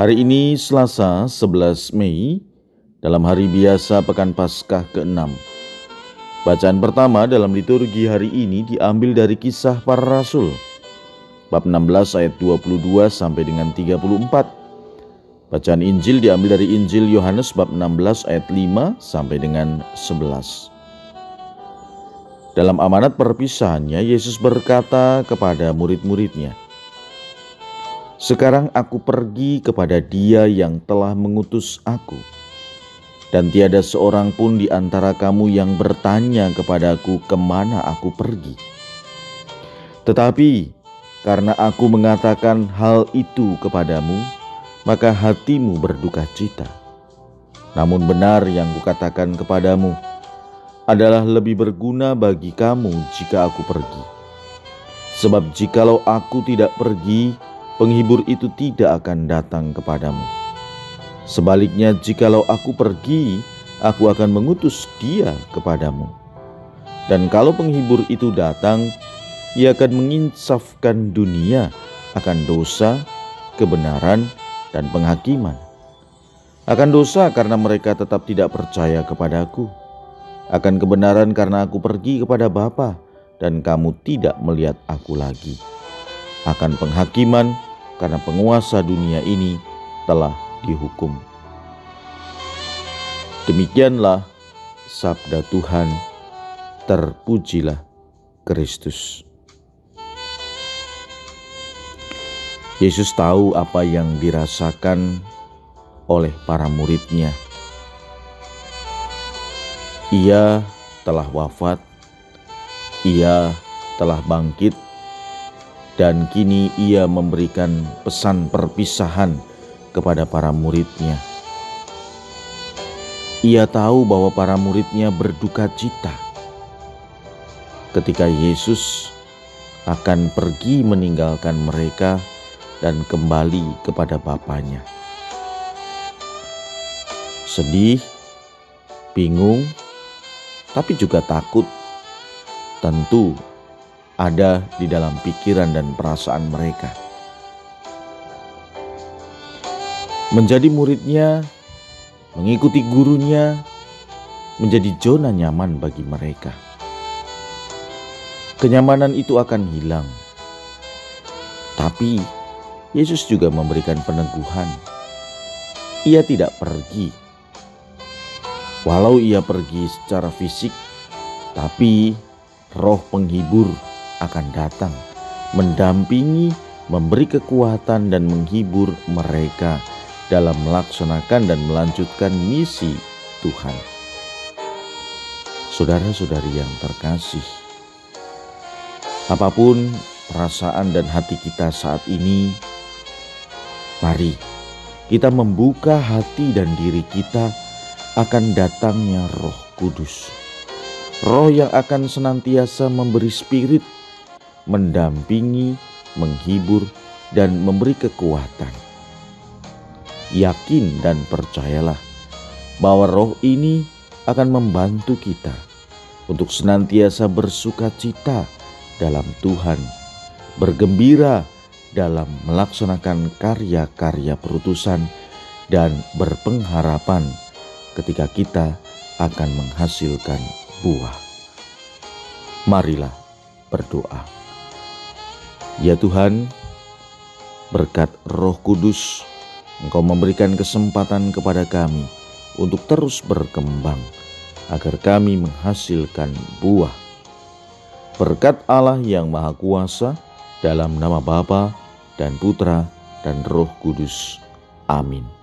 Hari ini Selasa 11 Mei dalam hari biasa Pekan Paskah ke-6. Bacaan pertama dalam liturgi hari ini diambil dari kisah para rasul. Bab 16 ayat 22 sampai dengan 34. Bacaan Injil diambil dari Injil Yohanes bab 16 ayat 5 sampai dengan 11. Dalam amanat perpisahannya, Yesus berkata kepada murid-muridnya, sekarang aku pergi kepada Dia yang telah mengutus aku, dan tiada seorang pun di antara kamu yang bertanya kepadaku ke mana aku pergi. Tetapi karena aku mengatakan hal itu kepadamu, maka hatimu berduka cita. Namun benar yang kukatakan kepadamu adalah lebih berguna bagi kamu jika aku pergi. Sebab jikalau aku tidak pergi, penghibur itu tidak akan datang kepadamu. Sebaliknya, jikalau aku pergi, aku akan mengutus dia kepadamu. Dan kalau penghibur itu datang, ia akan menginsafkan dunia akan dosa, kebenaran, dan penghakiman. Akan dosa karena mereka tetap tidak percaya kepadaku. Akan kebenaran karena aku pergi kepada Bapa dan kamu tidak melihat aku lagi. Akan penghakiman karena penguasa dunia ini telah dihukum. Demikianlah sabda Tuhan, terpujilah Kristus. Yesus tahu apa yang dirasakan oleh para muridnya. Ia telah wafat, ia telah bangkit, dan kini ia memberikan pesan perpisahan kepada para muridnya. Ia tahu bahwa para muridnya berduka cita ketika Yesus akan pergi meninggalkan mereka dan kembali kepada Bapaknya. Sedih, bingung, tapi juga takut. Tentu ada di dalam pikiran dan perasaan mereka. Menjadi muridnya, mengikuti gurunya, menjadi zona nyaman bagi mereka. Kenyamanan itu akan hilang, tapi Yesus juga memberikan peneguhan. Ia tidak pergi, walau ia pergi secara fisik, tapi roh penghibur akan datang, mendampingi, memberi kekuatan, dan menghibur mereka dalam melaksanakan dan melanjutkan misi Tuhan. Saudara-saudari yang terkasih, apa pun perasaan dan hati kita saat ini, mari kita membuka hati dan diri kita akan datangnya Roh Kudus. Roh yang akan senantiasa memberi spirit mendampingi, menghibur, dan memberi kekuatan. Yakin dan percayalah bahwa roh ini akan membantu kita untuk senantiasa bersuka cita dalam Tuhan, bergembira dalam melaksanakan karya-karya perutusan, dan berpengharapan ketika kita akan menghasilkan buah. Marilah berdoa. Ya Tuhan, berkat Roh Kudus, Engkau memberikan kesempatan kepada kami untuk terus berkembang agar kami menghasilkan buah. Berkat Allah yang Maha Kuasa dalam nama Bapa dan Putra dan Roh Kudus. Amin.